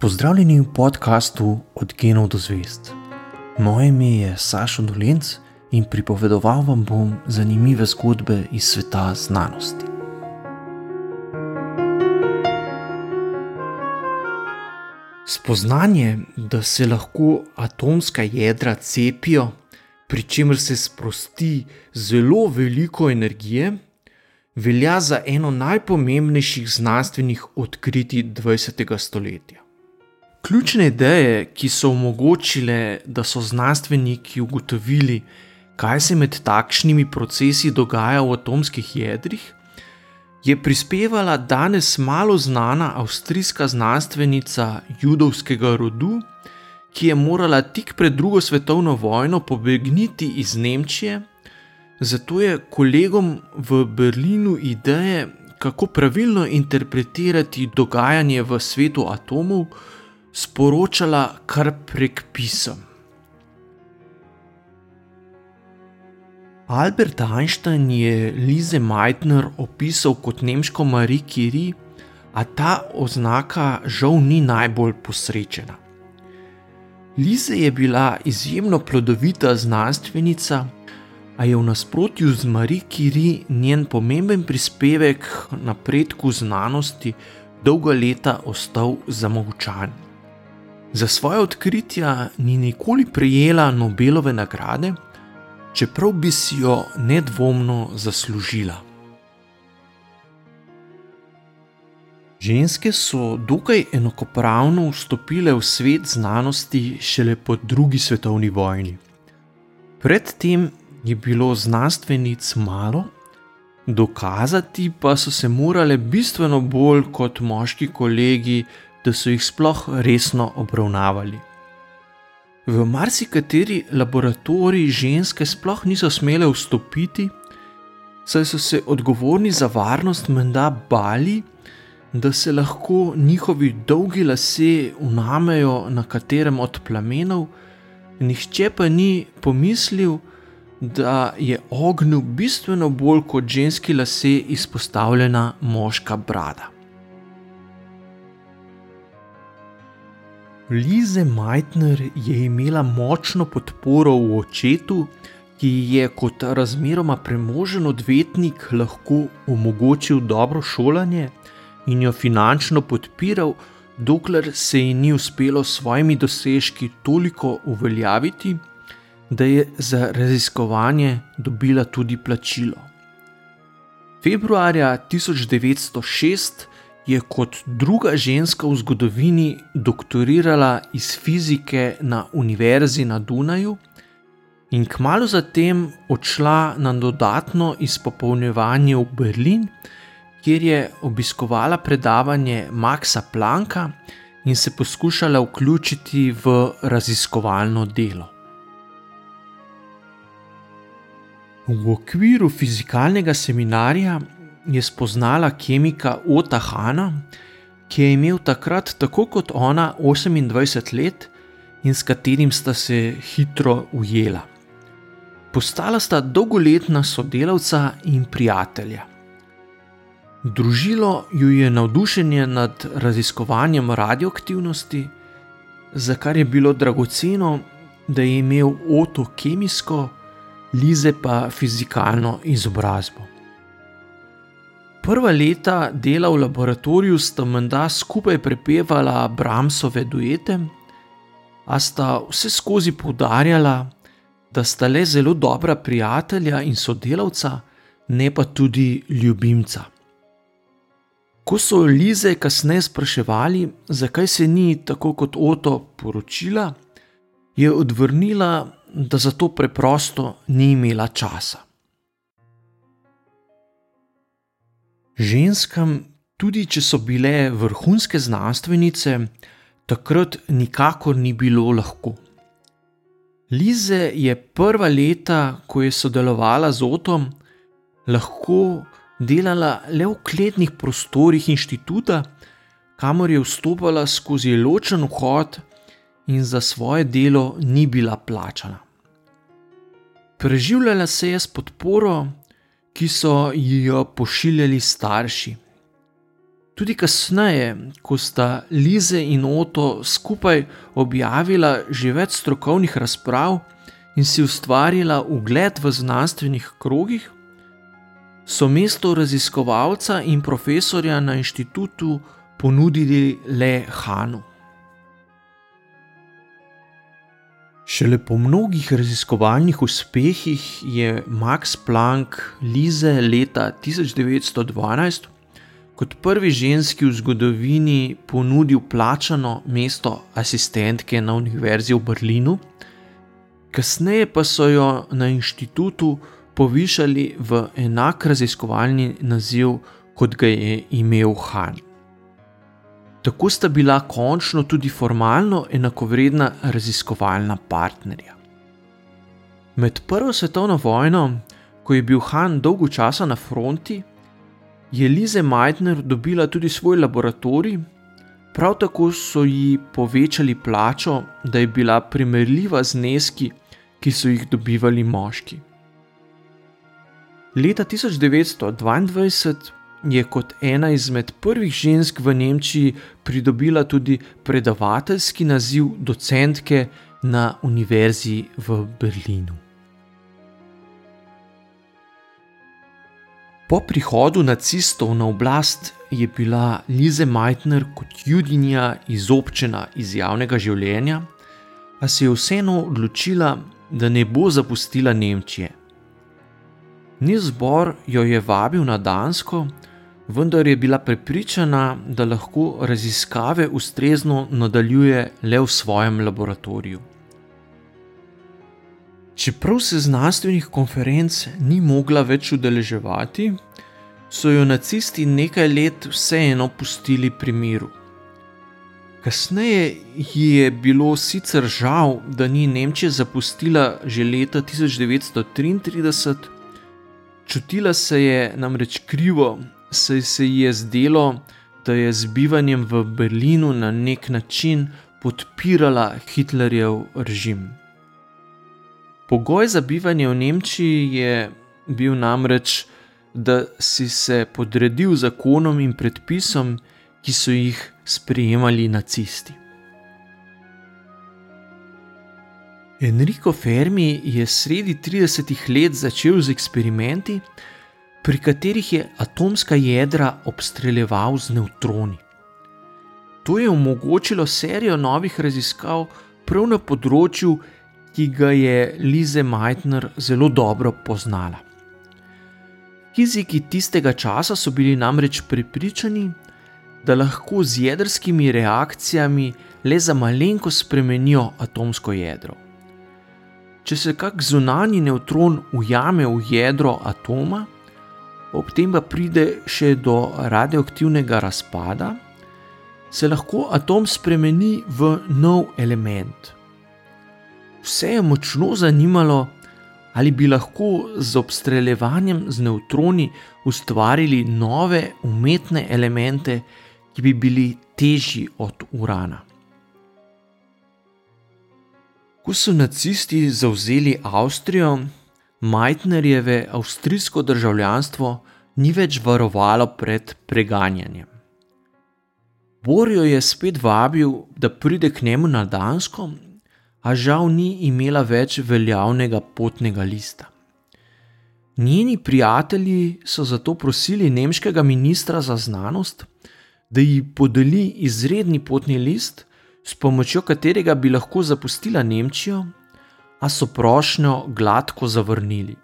Pozdravljeni v podkastu Od genov do zvest. Moje ime je Sašo Dolenc in pripovedoval vam bom zanimive zgodbe iz sveta znanosti. Spoznanje, da se lahko atomska jedra cepijo, pri čemer se sprosti zelo veliko energije, velja za eno najpomembnejših znanstvenih odkritij 20. stoletja. Ključne ideje, ki so omogočile, da so znanstveniki ugotovili, kaj se med takšnimi procesi dogaja v atomskih jedrih, je prispevala danes malo znana avstrijska znanstvenica judovskega rodu, ki je morala tik pred drugo svetovno vojno pobegniti iz Nemčije, zato je kolegom v Berlinu ideje, kako pravilno interpretirati dogajanje v svetu atomov, sporočala kar prek pisem. Albert Einstein je Lize Meitner opisal kot nemško Marie Curie, a ta oznaka žal ni najbolj posrečena. Lize je bila izjemno plodovita znanstvenica, a je v nasprotju z Marie Curie njen pomemben prispevek k napredku znanosti dolga leta ostal zamolčan. Za svoje odkritja ni nikoli prejela Nobelove nagrade, čeprav bi si jo nedvomno zaslužila. Ženske so dokaj enakopravno vstopile v svet znanosti šele po drugi svetovni vojni. Predtem je bilo znanstvenic malo, dokazati pa so se morale bistveno bolj kot moški kolegi, da so jih sploh resno obravnavali. V marsikateri laboratoriji ženske sploh niso smele vstopiti, saj so se odgovorni za varnost menda bali, da se lahko njihovi dolgi lasje unamejo na katerem od plamenov, nihče pa ni pomislil, da je ognju bistveno bolj kot ženski lase izpostavljena moška brada. Lize Meitner je imela močno podporo v očetu, ki je kot razmeroma premožen odvetnik lahko omogočil dobro šolanje in jo finančno podpiral, dokler se ji ni uspelo s svojimi dosežki toliko uveljaviti da je za raziskovanje dobila tudi plačilo. Februarja 1906 je kot druga ženska v zgodovini doktorirala iz fizike na Univerzi na Dunaju in kmalo zatem odšla na dodatno izpopolnjevanje v Berlin, kjer je obiskovala predavanje Maxa Plancka in se poskušala vključiti v raziskovalno delo. V okviru fizikalnega seminarja je spoznala kemika Ota Hanna, ki je imel takrat tako kot ona 28 let in s katerim sta se hitro ujela. Postala sta dolgoletna sodelavca in prijatelja. Družilo ju je navdušenje nad raziskovanjem radioaktivnosti, za kar je bilo dragoceno, da je imel Oto kemijsko, Lize pa fizikalno izobrazbo. Prva leta dela v laboratoriju sta menda skupaj prepevala Bramsove duete, a sta vse skozi poudarjala, da sta le zelo dobra prijatelja in sodelavca, ne pa tudi ljubimca. Ko so Lize kasneje spraševali, zakaj se ni tako kot Oto poročila, je odvrnila, da za to preprosto ni imela časa. Ženskam, tudi če so bile vrhunske znanstvenice, takrat nikakor ni bilo lahko. Lize je prva leta, ko je sodelovala z Otom, lahko delala le v kletnih prostorih inštituta, kamor je vstopala skozi ločen vhod in za svoje delo ni bila plačana. Preživljala se je s podporo, ki so ji jo pošiljali starši. Tudi kasneje, ko sta Lize in Oto skupaj objavila že več strokovnih razprav in si ustvarila ugled v znanstvenih krogih, so mesto raziskovalca in profesorja na inštitutu ponudili le Hanu. Šele po mnogih raziskovalnih uspehih je Max Planck Lize leta 1912 kot prvi ženski v zgodovini ponudil plačano mesto asistentke na Univerzi v Berlinu, kasneje pa so jo na inštitutu povišali v enak raziskovalni naziv, kot ga je imel Han. Tako sta bila končno tudi formalno enakovredna raziskovalna partnerja. Med Prvo svetovno vojno, ko je bil Han dolgo časa na fronti, je Lize Meitner dobila tudi svoj laboratorij, prav tako so ji povečali plačo, da je bila primerljiva z neski, ki so jih dobivali moški. Leta 1922 je kot ena izmed prvih žensk v Nemčiji pridobila tudi predavateljski naziv docentke na Univerzi v Berlinu. Po prihodu nacistov na oblast je bila Lize Meitner kot judinja izobčena iz javnega življenja, a se je vseeno odločila, da ne bo zapustila Nemčije. Ni zbor jo je vabil na Dansko, vendar je bila prepričana, da lahko raziskave ustrezno nadaljuje le v svojem laboratoriju. Čeprav se znanstvenih konferenc ni mogla več udeleževati, so jo nacisti nekaj let vseeno pustili pri miru. Kasneje ji je bilo sicer žal, da ni Nemčija zapustila že leta 1933, Čutila se je namreč krivo, saj se ji je zdelo, da je z bivanjem v Berlinu na nek način podpirala Hitlerjev režim. Pogoj za bivanje v Nemčiji je bil namreč, da si se podredil zakonom in predpisom, ki so jih sprejemali nacisti. Enrico Fermi je sredi 30-ih let začel z eksperimenti, pri katerih je atomska jedra obstreljeval z neutroni. To je omogočilo serijo novih raziskav prav na področju, ki ga je Lize Meitner zelo dobro poznala. Fiziki tistega časa so bili namreč prepričani, da lahko z jedrskimi reakcijami le za malenkost spremenijo atomsko jedro. Če se kak zunanji nevtron ujame v jedro atoma, ob tem pa pride še do radioaktivnega razpada, se lahko atom spremeni v nov element. Vse je močno zanimalo, ali bi lahko z obstreljevanjem z nevtroni ustvarili nove umetne elemente, ki bi bili težji od urana. Ko so nacisti zauzeli Avstrijo, Majtnerjeve avstrijsko državljanstvo ni več varovalo pred preganjanjem. Borijo je spet vabil, da pride k njemu na Dansko, a žal ni imela več veljavnega potnega lista. Njeni prijatelji so zato prosili nemškega ministra za znanost, da ji podeli izredni potni list s pomočjo katerega bi lahko zapustila Nemčijo, a so prošnjo gladko zavrnili.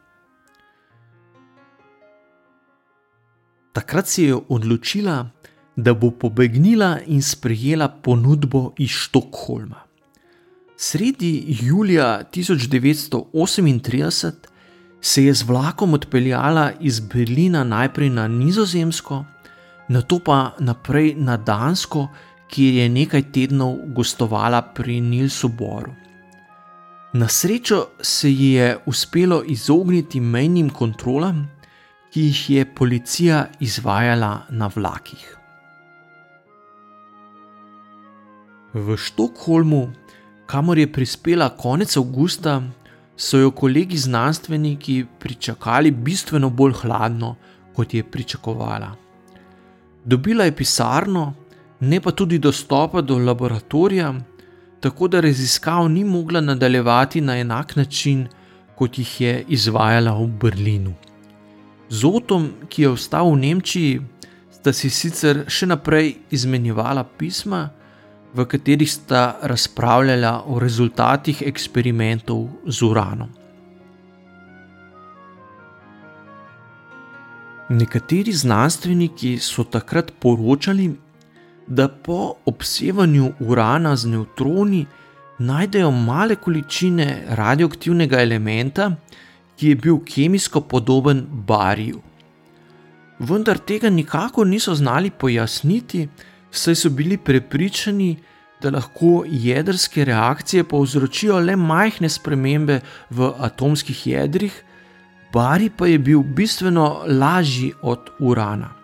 Takrat si je odločila, da bo pobegnila in sprejela ponudbo iz Štokholma. Sredi julija 1938 se je z vlakom odpeljala iz Berlina najprej na Nizozemsko, nato pa naprej na Dansko, kjer je nekaj tednov gostovala pri Nilsu Boru. Na srečo se ji je uspelo izogniti mejnim kontrolam, ki jih je policija izvajala na vlakih. V Štokholmu, kamor je prispela konec avgusta, so jo kolegi znanstveniki pričakali bistveno bolj hladno, kot je pričakovala. Dobila je pisarno, ne pa tudi dostopa do laboratorija, tako da raziskav ni mogla nadaljevati na enak način, kot jih je izvajala v Berlinu. Z Otom, ki je ostal v Nemčiji, sta si sicer še naprej izmenjevala pisma, v katerih sta razpravljala o rezultatih eksperimentov z uranom. Nekateri znanstveniki so takrat poročali, da po obsevanju urana z nevtroni najdejo male količine radioaktivnega elementa, ki je bil kemijsko podoben bariju. Vendar tega nikako niso znali pojasniti, saj so bili prepričani, da lahko jedrske reakcije povzročijo le majhne spremembe v atomskih jedrih, bari pa je bil bistveno lažji od urana.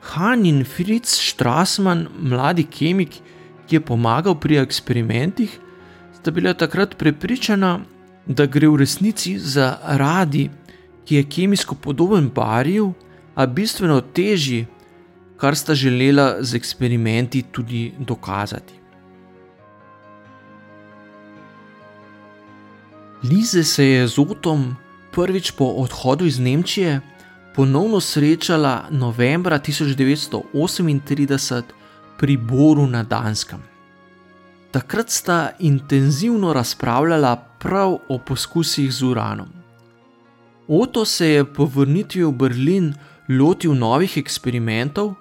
Han in Fritz Strassmann, mladi kemik, ki je pomagal pri eksperimentih, sta bila takrat prepričana, da gre v resnici za radi, ki je kemijsko podoben bariju, a bistveno težji kar sta želela z eksperimenti tudi dokazati. Lize se je z Otom prvič po odhodu iz Nemčije ponovno srečala novembra 1938 pri Boru na Danskem. Takrat sta intenzivno razpravljala prav o poskusih z uranom. Oto se je po vrnitvi v Berlin lotil novih eksperimentov,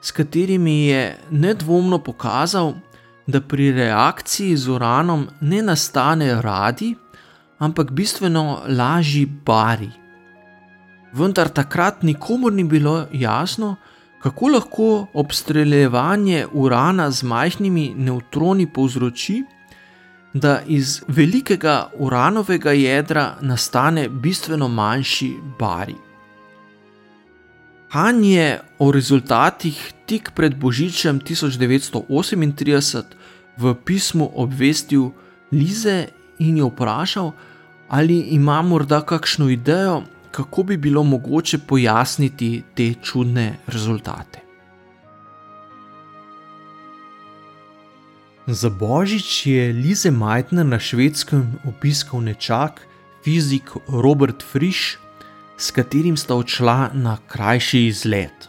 s katerimi je nedvomno pokazal, da pri reakciji z uranom ne nastane radi, ampak bistveno lažji bari. Vendar takrat nikomor ni bilo jasno, kako lahko obstreljevanje urana z majhnimi nevtroni povzroči, da iz velikega uranovega jedra nastane bistveno manjši bari. Han je o rezultatih tik pred Božičem 1938 v pismu obvestil Lize in jo vprašal, ali ima morda kakšno idejo, kako bi bilo mogoče pojasniti te čudne rezultate. Za Božič je Lize Majtner na švedskem obiskal nečak, fizik Robert Frisch, s katerim sta odšla na krajši izlet.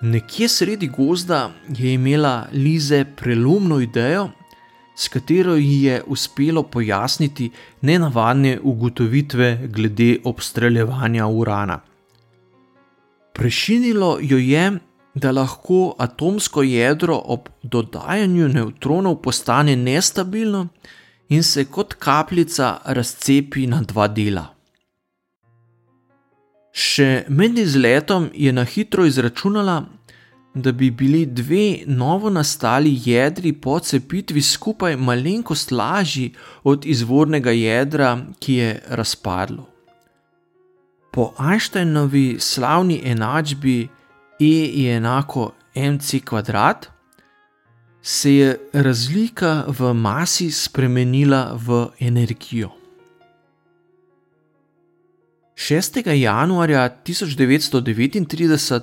Nekje sredi gozda je imela Lize prelomno idejo, s katero ji je uspelo pojasniti nenavadne ugotovitve glede obstreljevanja urana. Prešinilo jo je, da lahko atomsko jedro ob dodajanju nevtronov postane nestabilno in se kot kapljica razcepi na dva dela. Še med izletom je na hitro izračunala, da bi bili dve novo nastali jedri po cepitvi skupaj malenkost lažji od izvornega jedra, ki je razpadlo. Po Einsteinovi slavni enačbi E je enako mc kvadrat, se je razlika v masi spremenila v energijo. 6. januarja 1939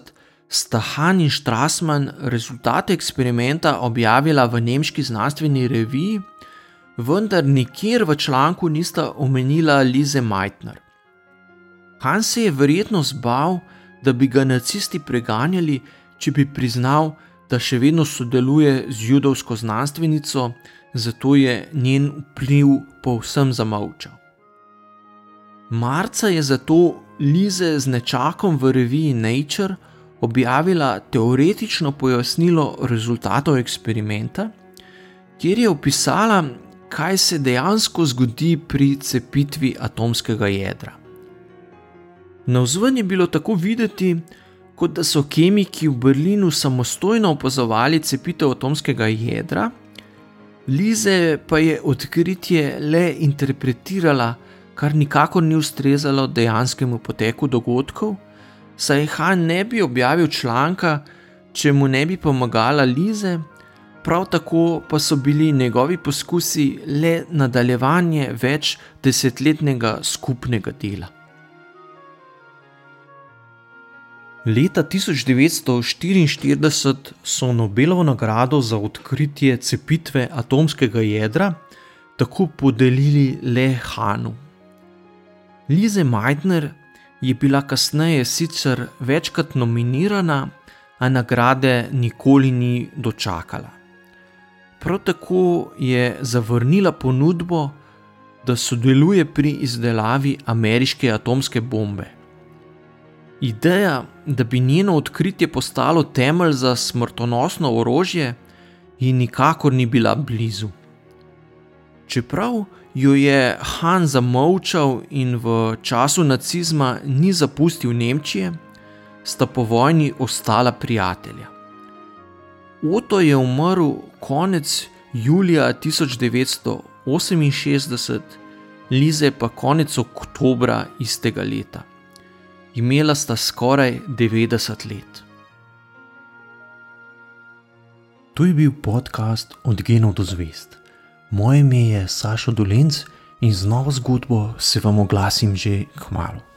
sta Han in Strassmann rezultate eksperimenta objavila v nemški znanstveni reviji, vendar nikjer v članku nista omenila Lize Meitner. Han se je verjetno zbal, da bi ga nacisti preganjali, če bi priznal, da še vedno sodeluje z judovsko znanstvenico, zato je njen vpliv povsem zamolčal. Marca je zato Lize z nečakom v reviji Nature objavila teoretično pojasnilo rezultatov eksperimenta, kjer je opisala, kaj se dejansko zgodi pri cepitvi atomskega jedra. Na vzven je bilo tako videti, kot da so kemiki v Berlinu samostojno opazovali cepitev atomskega jedra, Lize pa je odkritje le interpretirala kar nikakor ni ustrezalo dejanskemu poteku dogodkov, saj Han ne bi objavil članka, če mu ne bi pomagala Lize, prav tako pa so bili njegovi poskusi le nadaljevanje več desetletnega skupnega dela. Leta 1944 so Nobelovo nagrado za odkritje cepitve atomskega jedra tako podelili le Hanu. Lize Meitner je bila kasneje sicer večkrat nominirana, a nagrade nikoli ni dočakala. Prav tako je zavrnila ponudbo, da sodeluje pri izdelavi ameriške atomske bombe. Ideja, da bi njeno odkritje postalo temelj za smrtonosno orožje, ji nikakor ni bila blizu. Čeprav jo je Han zamolčal in v času nacizma ni zapustil Nemčije, sta po vojni ostala prijatelja. Oto je umrl konec julija 1968, Lize pa konec oktobra istega leta. Imela sta skoraj 90 let. To je bil podcast Od genov do zvest. Moje ime je Sašo Dolenc in z novo zgodbo se vam oglasim že k malu.